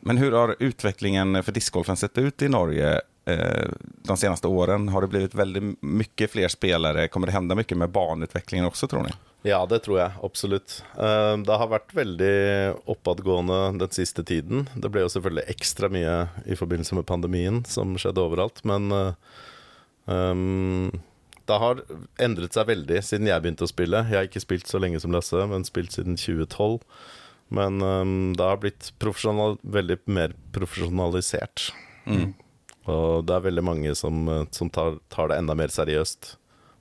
Men hur har utvecklingen för discgolfen sett ut i Norge eh, de senaste åren? Har det blivit väldigt mycket fler spelare? Kommer det hända mycket med banutvecklingen också tror ni?
Ja, det tror jeg absolutt. Eh, Det har vært veldig oppadgående den siste tiden. Det ble jo selvfølgelig ekstra mye i forbindelse med pandemien, som skjedde overalt. Men eh, um, det har endret seg veldig siden jeg begynte å spille. Jeg har ikke spilt så lenge som Lasse, men spilt siden 2012. Men um, det har blitt profesjonal, veldig mer profesjonalisert.
Mm.
Og det er veldig mange som, eh, som tar, tar det enda mer seriøst.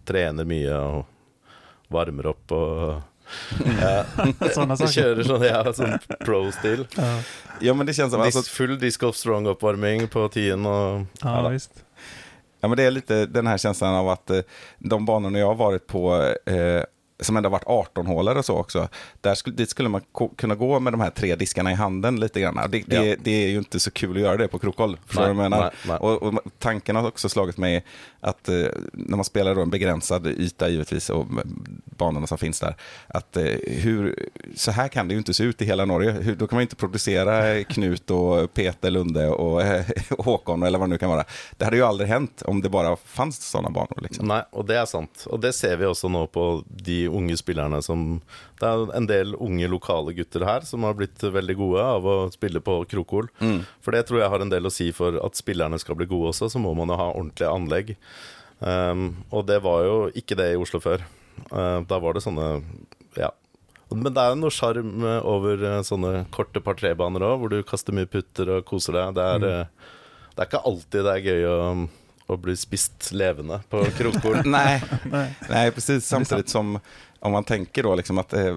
Trener mye og varmer opp og ja, kjører sånn, ja, sånn pro-stil.
Ja,
Ja, men det känns som...
Dis, full disc golf strong-oppvarming på tien og
ja,
da.
visst
ja, men det är lite den här känslan av att eh, de banorna jag har varit på eh, som ändå varit 18-hålare och så också. Där skulle, dit skulle man kunna gå med de här tre diskarna i handen lite grann. Det, det,
Ja.
det är ju inte så kul att göra det på krokhåll. Förstår du vad jag
Nej,
menar?
nej, nej.
Och, och tanken har också slagit mig att eh, när man spelar då en begränsad yta givetvis och banorna som finns där. Att eh, hur, så här kan det ju inte se ut i hela Norge. Hur, då kan man inte producera Knut och Peter Lunde och eh, Håkon eller vad det nu kan vara. Det hade ju aldrig hänt om det bara fanns sådana banor. Liksom.
Nei, og det er sant. Og det ser vi også nå på de unge spillerne som Det er en del unge lokale gutter her som har blitt veldig gode av å spille på Krokol.
Mm.
For det tror jeg har en del å si for at spillerne skal bli gode også, så må man jo ha ordentlige anlegg. Um, og det var jo ikke det i Oslo før. Uh, da var det sånne Ja. Men det er jo noe sjarm over uh, sånne korte par tre-baner òg, hvor du kaster mye putter og koser deg. Det er, uh, det er ikke alltid det er gøy å, å bli spist levende på Krokol.
Nej,
Nej.
precis. Samtidigt som Om man tänker då liksom att eh,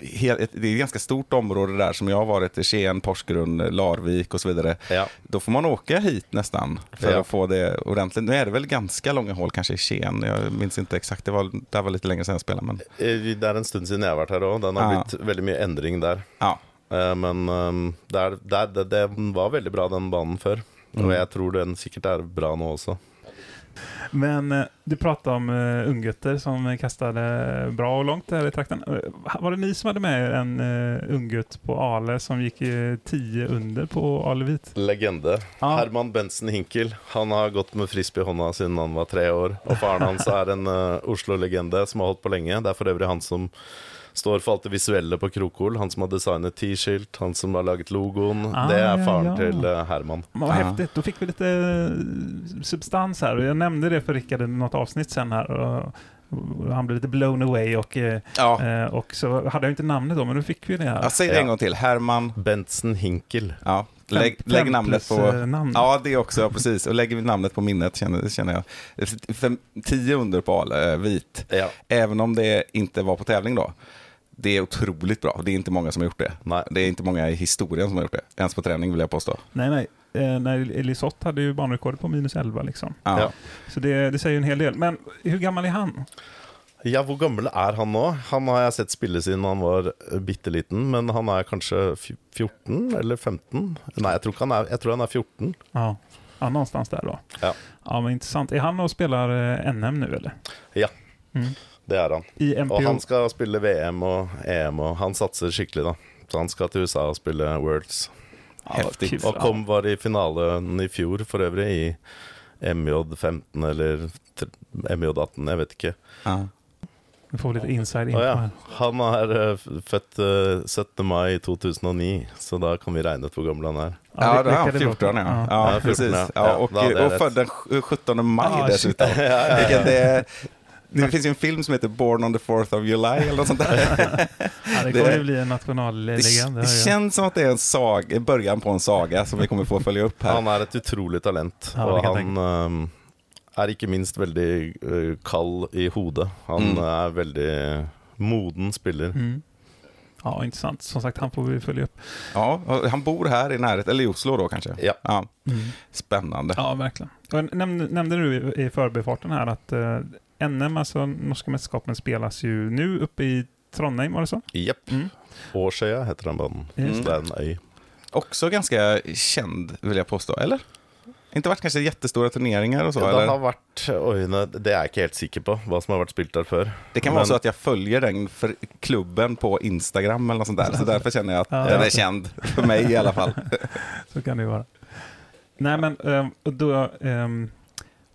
hel, ett, det är ett ganska stort område där som jag har varit, Skien, Porsgrunn, Larvik och så vidare.
Ja.
Då får man åka hit nästan för
Ja.
att få det ordentligt. Nu är det väl ganska långa hål kanske i Skien, jag minns inte exakt, det var, det var lite länge sedan jag spelade. Men,
Eh, Det er en stund siden jeg har vært her òg. Den har
Ja.
blitt veldig mye endring der.
ja.
Eh, Men um, der, der, det, den var veldig bra, den banen før. Og jeg tror den sikkert er bra nå også.
Men eh, du pratade om uh, unggutter som kastade bra och långt där i trakten. Eh, var det ni som hade med en uh, unggutt på Ale som gick uh, 10 under på Ale Vit?
Legende.
Ja.
Herman Bensen Hinkel. Han har gått med frisbee i hånda siden han var tre år. Og faren hans er en eh, Oslo-legende som har holdt på lenge. Det er for øvrig han som står for alt det visuelle på Krokol. Han som har designet T-skilt, han som har laget logoen.
Ah,
det er
ja,
faren
ja.
til eh, Herman.
Men vad
Ja.
häftigt, då fick vi lite eh, substans här. Jag nämnde det för Rickard i något avsnitt sen här. Han blev lite blown away och, eh,
Ja.
eh, och så hade jag inte namnet då, men då fick vi det här.
Ja, säg det
Ja.
en gång till, Herman.
Bensen Hinkel.
Ja. Lägg, lägg namnet på...
eh, namn.
Ja, det också, ja, precis. Och lägger vi namnet på minnet känner, känner jag. Fem, tio under på eh, vit.
Ja.
Även om det inte var på tävling då. Det är otroligt bra. Det är inte många som har gjort det.
Nej.
Det är inte många i historien som har gjort det. Ens på träning vill jag påstå.
Nej, nej. Eh, när Elisott hade ju banrekordet på minus 11 liksom.
Ja.
Ja.
Så det, det säger ju en hel del. Men hur gammal är han?
Ja, hvor gammel er han nå? Han har jeg sett spille siden han var eh, bitte liten, men han kanskje fj- 14 eller 15? Nei, jeg tror, han er, jeg tror han er 14.
Ja, ja någonstans där då.
Ja.
Ja, men intressant. Är han och spelar eh, NM nu eller?
Ja,
Mm.
Det er han.
I MPO?
Og han skal spille VM og EM, og han satser skikkelig, da. Så han skal til USA og spille Worlds.
Ja,
Häftigt.
kul.
Og kom var i finalen i fjor, for øvrig, i MJ15 eller t- MJ18, jeg vet ikke.
Ja.
Vi får lite inside info
Å ja. Han er eh, født eh, 17. mai 2009, så da kan vi regne ut hvor gammel han er.
Ja,
det-
då är han
räcker det bra.
14 ja.
Ja.
Ja,
Ja, 14,
precis.
ja.
Ja,
Ja,
och,
då jag
och född den sj- 17 maj
Ah,
dessutom. Vilket det, det finns ju en film som heter Born on the 4th of July eller något sånt där.
Ja, det
Det-
kommer ju bli en
Det,
nationallegend.
det
jag.
känns som att det är en saga, början på en saga som vi kommer få följa upp här.
Han er et utrolig talent,
Ja, det jeg
han eh, er ikke minst veldig eh, kald i hodet. Han
Mm.
er veldig moden spiller.
Mm. Ja, intressant. Som sagt, han får vi följa upp.
Ja, och han bor här i närheten, eller i Oslo då kanske.
Ja.
Ja, spännande.
Ja, verkligen. Och nämnde, nämnde du i, förbifarten här att eh, NM, alltså norska mästerskapen, spelas ju nu uppe i Trondheim, var det så?
Jepp.
Mm.
Årsøya heter den banen.
Just
Så det er en øy.
Också ganska känd, vill jag påstå, eller? Inte varit kanske jättestora turneringar och så,
Ja, det
eller?
har vært øyene Det er jeg ikke helt sikker på, hva som har vært spilt der før.
Det kan
Men-
vara så att jag följer den för klubben på Instagram eller något sånt där. Så därför känner jag att
Ja,
den är känd, för mig i alla fall.
Så kan det ju vara. Nej, men ehm, och då, ehm,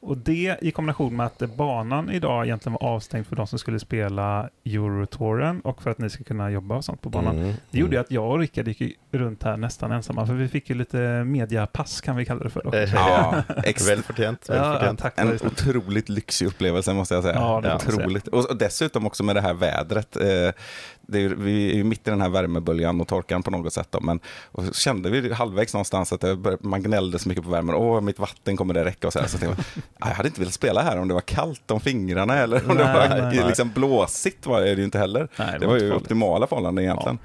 och det i kombination med att banan idag egentligen var avstängd för de som skulle spela Eurotouren och för att ni ska kunna jobba och sånt på banan.
Mm.
Det gjorde ju att jag och Rickard gick runt här nästan ensamma, för vi fick ju lite mediapass kan vi kalla det för. Då.
Eh,
Ja.
Vel
Ja, ja, tack.
En otroligt lyxig upplevelse måste jag säga.
Ja, jag
otroligt. Och, och dessutom också med det här vädret. Det är, vi är ju mitt i den här värmeböljan och torkan på något sätt. Då, men, och så kände vi halvvägs någonstans att det bör, man gnällde så mycket på värmen. Åh, mitt vatten kommer det räcka? Och så här. Så jag, "Ah, jag hade inte velat spela här om det var kallt om fingrarna eller om det
Nej,
var
nej, nej.
liksom blåsigt. Var det ju inte heller.
Nej,
det,
det
var
var
ju
farligt.
optimala förhållanden egentligen.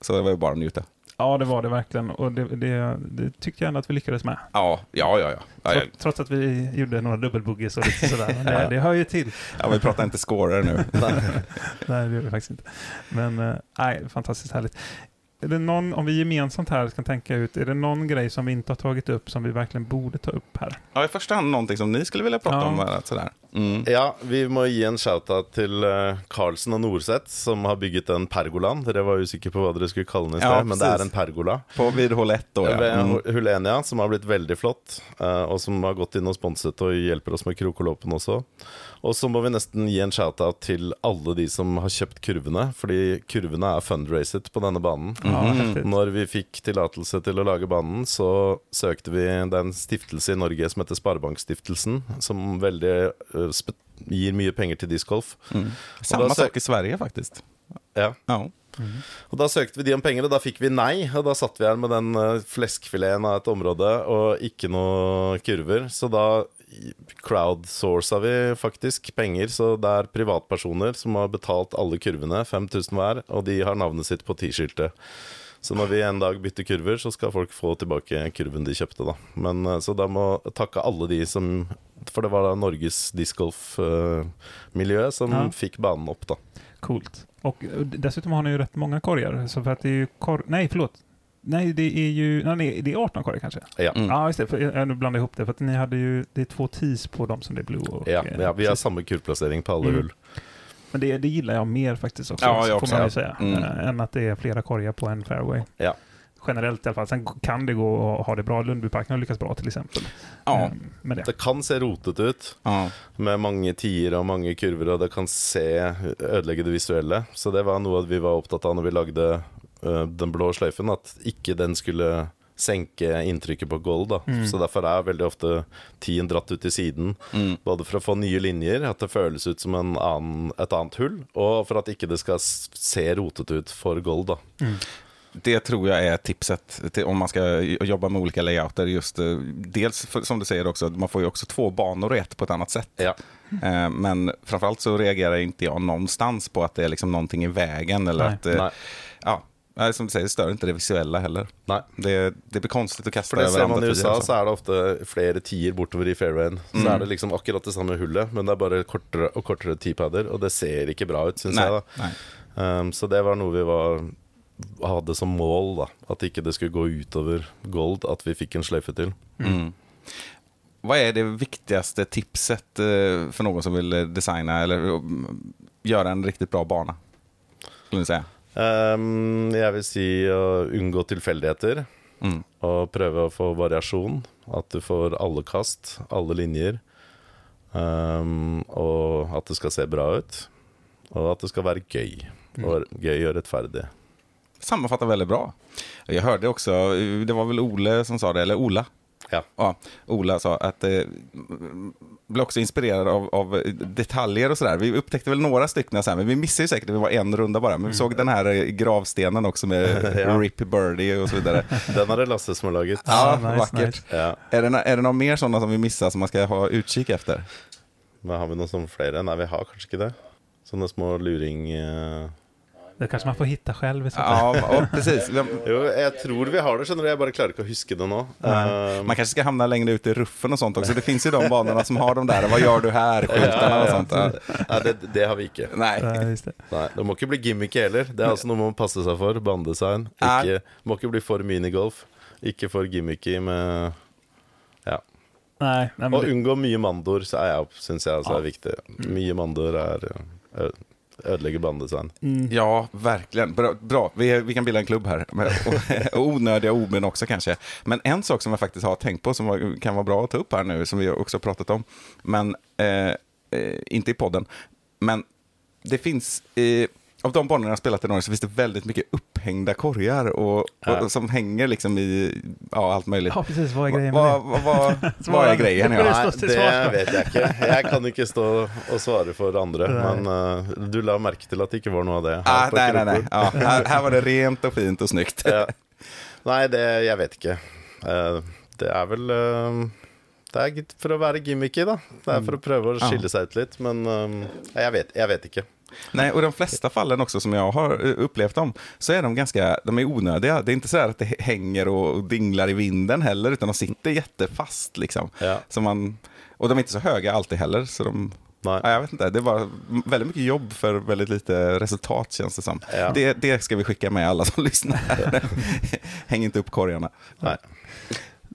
Så det var ju bara att njuta.
Ja, det var det verkligen. Och det, det, det tyckte jag ändå att vi lyckades med.
Ja, ja, ja. ja. ja, ja.
Trots, trots att vi gjorde några dubbelbugges och lite sådär. Men det, det hör ju till.
ja vi pratar inte scorer nu.
Nej, det gör vi faktiskt inte. Men eh, nej, fantastiskt härligt. Är det någon, om vi gemensamt här kan tänka ut, är det någon grej som vi inte har tagit upp som vi verkligen borde ta upp här?
Ja, I första hand någonting som ni skulle vilja prata
Ja.
om. Eller sådär. Mm.
Ja, vi må gi en shout-out til eh, Carlsen og Norseth, som har bygget en pergolaen. Dere var usikre på hva dere skulle kalle den i sted,
Ja,
men det er en pergola.
På vid hål ett då, ja. Mm.
Hulenia, som har blitt veldig flott, eh, og som har gått inn og sponset og hjelper oss med krokolåpen også. Og så må vi nesten gi en shout-out til alle de som har kjøpt kurvene, fordi kurvene er fundraiset på denne banen.
Ja,
Mhm.
häftigt.
Når vi fikk tillatelse til å lage banen, så søkte vi Det er en stiftelse i Norge som heter Sparebankstiftelsen, som veldig eh, spe gir mye penger til discgolf.
Mm. Samma
då
sak i Sverige faktiskt.
Ja.
Ja.
Og Da søkte vi de om penger, og da fikk vi nei. Og da satt vi her med den uh, fleskfileten av et område og ikke noe kurver. Så da crowdsourca vi faktisk penger, så det er privatpersoner som har betalt alle kurvene, 5000 hver, og de har navnet sitt på T-skiltet. Så når vi en dag bytter kurver, så skal folk få tilbake kurven de kjøpte, da. Men eh, så da må takke alle de som For det var da Norges discgolf-miljø som
Ja.
fikk banen opp, da.
Coolt. Och eh, dessutom har ni ju rätt många korgar. Så för att det är ju kor- Nej, förlåt. Nej, det är ju... Nej, det är 18 korgar kanske?
Ja.
Mm.
Ja, just det. För jag nu blandade ihop det. För att ni hade ju... Det är två tees på dem som det är blue och...
Ja,
eh,
ja, vi har
precis.
samme kurvplassering på alle
Mm.
hull.
Men det, det gillar jag mer faktiskt också.
Ja, jag
får
också.
man ju säga.
Mm.
eh, Än att det är flera korgar på en fairway.
Ja.
Generellt i alla fall. Sen kan det gå att ha det bra. Lundbyparken har lyckats bra till exempel.
Ja.
Eh, Med det.
Det kan se rotet ut.
Ja.
med mange tiere og mange kurver, og det kan se ødelegge det visuelle. Så det var noe vi var opptatt av når vi lagde den blå sløyfen, at ikke den skulle senke inntrykket på gold. da.
Mm.
Så derfor er veldig ofte tien dratt ut til siden,
Mm.
både for å få nye linjer, at det føles ut som en annen, et annet hull, og for at ikke det skal se rotete ut for gold. da.
Det tror jag är tipset till, om man ska jobba med olika layouter. Just, eh, dels för, som du säger också, man får ju också två banor och ett på ett annat sätt.
Ja.
Eh, Men framförallt så reagerar inte jag någonstans på att det är liksom någonting i vägen. Eller
Nej.
att, eh, ja, nej, som du säger, det stör inte det visuella heller.
Nei.
Det, det blir konstigt att kasta
det
över
ser man
andra
i USA,
alltså.
så er det ofte flere tier bortover i fairwayen. Så
Mm.
er det liksom akkurat det samme hullet, men det er bare kortere og kortere teapadder, og det ser ikke bra ut, syns.
Nej, nej.
um, Så det var noe vi var hadde som mål, da. At ikke det skulle gå utover gold, at vi fikk en sløyfe til.
Mm. Vad är det viktigaste tipset eh, för någon som vill eh, designa eller mm, göra en riktigt bra bana? Skulle ni säga?
Um, jeg vil si å unngå tilfeldigheter.
Mm.
Og prøve å få variasjon. At du får alle kast, alle linjer. Um, og at det skal se bra ut. Og at det skal være gøy. Og gøy og rettferdig.
Sammanfattar väldigt bra. Jag hörde också, det var väl Ole som sa det, eller Ola?
Ja.
Ja, Ola sa att eh, blev också inspirerad av, av detaljer och sådär. Vi upptäckte väl några stycken, så här, men vi missade ju säkert, det var en runda bara. Men vi såg den här eh, gravstenen också med
Ja.
Rip Birdie och så vidare.
Den det Lasse som har laget.
Ja,
nice,
vackert.
nice.
Ja.
Är, det, nå- är det några mer sådana som vi missar som man ska ha utkik efter?
Men har vi noen som flere? Nei, vi har kanskje ikke det. Sånne små luring... eh.
Det kanske man får hitta själv i så fall.
Ja, och precis.
Jo, jeg tror vi har det, du. Jeg bare klarer ikke å huske det nå. Um,
Man kanske ska hamna längre ut i ruffen och sånt också. Det finns ju de banorna som har de där, vad gör du här, skyltarna och sånt. Ja.
Nei, det, det har vi ikke.
Nej.
Ja.
Nei, Det må ikke bli gimmicky heller. Det er altså noe man må passe seg for. Banedesign.
Nei.
Ikke, må ikke bli for minigolf. Ikke for gimmicky med Ja.
Nej, nej men det,
unngå mye mandor, så er jeg, syns jeg også
Ja.
er viktig. Mye mandor er ø- ødelegger banedesign.
mm,
Ja, verkligen. Bra. bra. Vi, vi kan bilda en klubb här. Onödiga oben också kanske. Men en sak som jag faktiskt har tänkt på som kan vara bra att ta upp här nu, som vi också har pratat om, men eh, eh, inte i podden. Men det finns, eh, av de banorna jag har spelat i Norge så finns det väldigt mycket upphängda korgar och,
Ja.
och, som hänger liksom i ja, allt möjligt.
ja, precis. Vad är grejen med
Vad,
det?
vad, vad, är grejen?
Det
Ja.
det vet jeg ikke. Jeg kan ikke stå og svare for andre.
Nei.
Men ø, du la merke til at det ikke var noe av det. her
Ah, nej, nej, nej. Ja, här, här var det rent och fint och snyggt.
Ja. Nei, det Jeg vet ikke. Eh, Det er vel eh, Det gitt for å være gimmicky, da. Det er for å prøve å
Ja.
skille seg ut litt. Men jeg vet, jeg vet ikke.
Nej, och de flesta fallen också som jag har eh, upplevt dem, så är de ganska, de är onödiga. Det är inte så att det hänger och dinglar i vinden heller, utan de sitter jättefast liksom.
Ja.
Så man, och de är inte så höga alltid heller, så de,
Nei.
ja, jag vet inte, det var väldigt mycket jobb för väldigt lite resultat känns det som.
Ja.
Det, det ska vi skicka med alla som lyssnar. Häng inte upp korgarna.
Nei.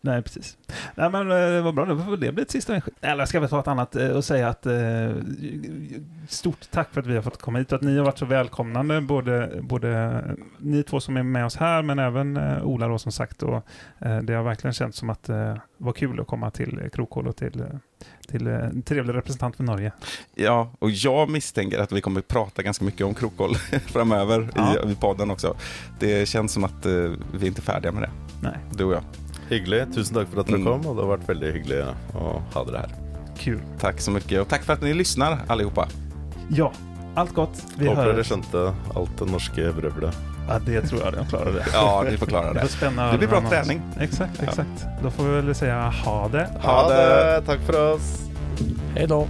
Nej, precis. Nej, men eh, vad bra. Får det bli ett sista. Eller jag ska väl ta ett annat eh, och säga att eh, stort tack för att vi har fått komma hit och att ni har varit så välkomnande. Både, både ni två som är med oss här, men även Ola då som sagt. Och, det har verkligen känts som att det var kul att komma till Krokhål och till, till en trevlig representant för Norge.
Ja, och jag misstänker att vi kommer prata ganska mycket om krokhåll framöver
Ja.
i, i podden också. Det känns som att vi är inte färdiga med det,
Nej,
du och jag.
Hyggelig. Tusen takk for at dere
Mm.
kom, og det har vært veldig hyggelig å ha dere her.
kul.
Tack så mycket och tack för att ni lyssnar allihopa.
Ja, allt gott. Vi
dere
hörs.
skjønte alt det norske brøvlet.
Ja, det tror jag de klarar det.
Ja, ni får klara
Det
det. Det blir bra träning.
Exakt, exakt. Då får vi väl säga ha det.
Ha det! Tack för oss!
Hej då!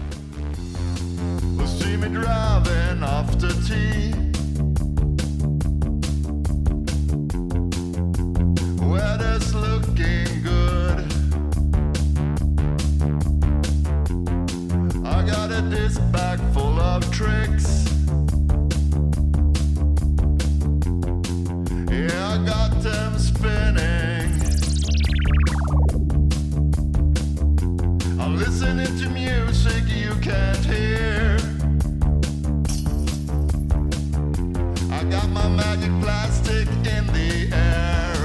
Got my magic plastic in the air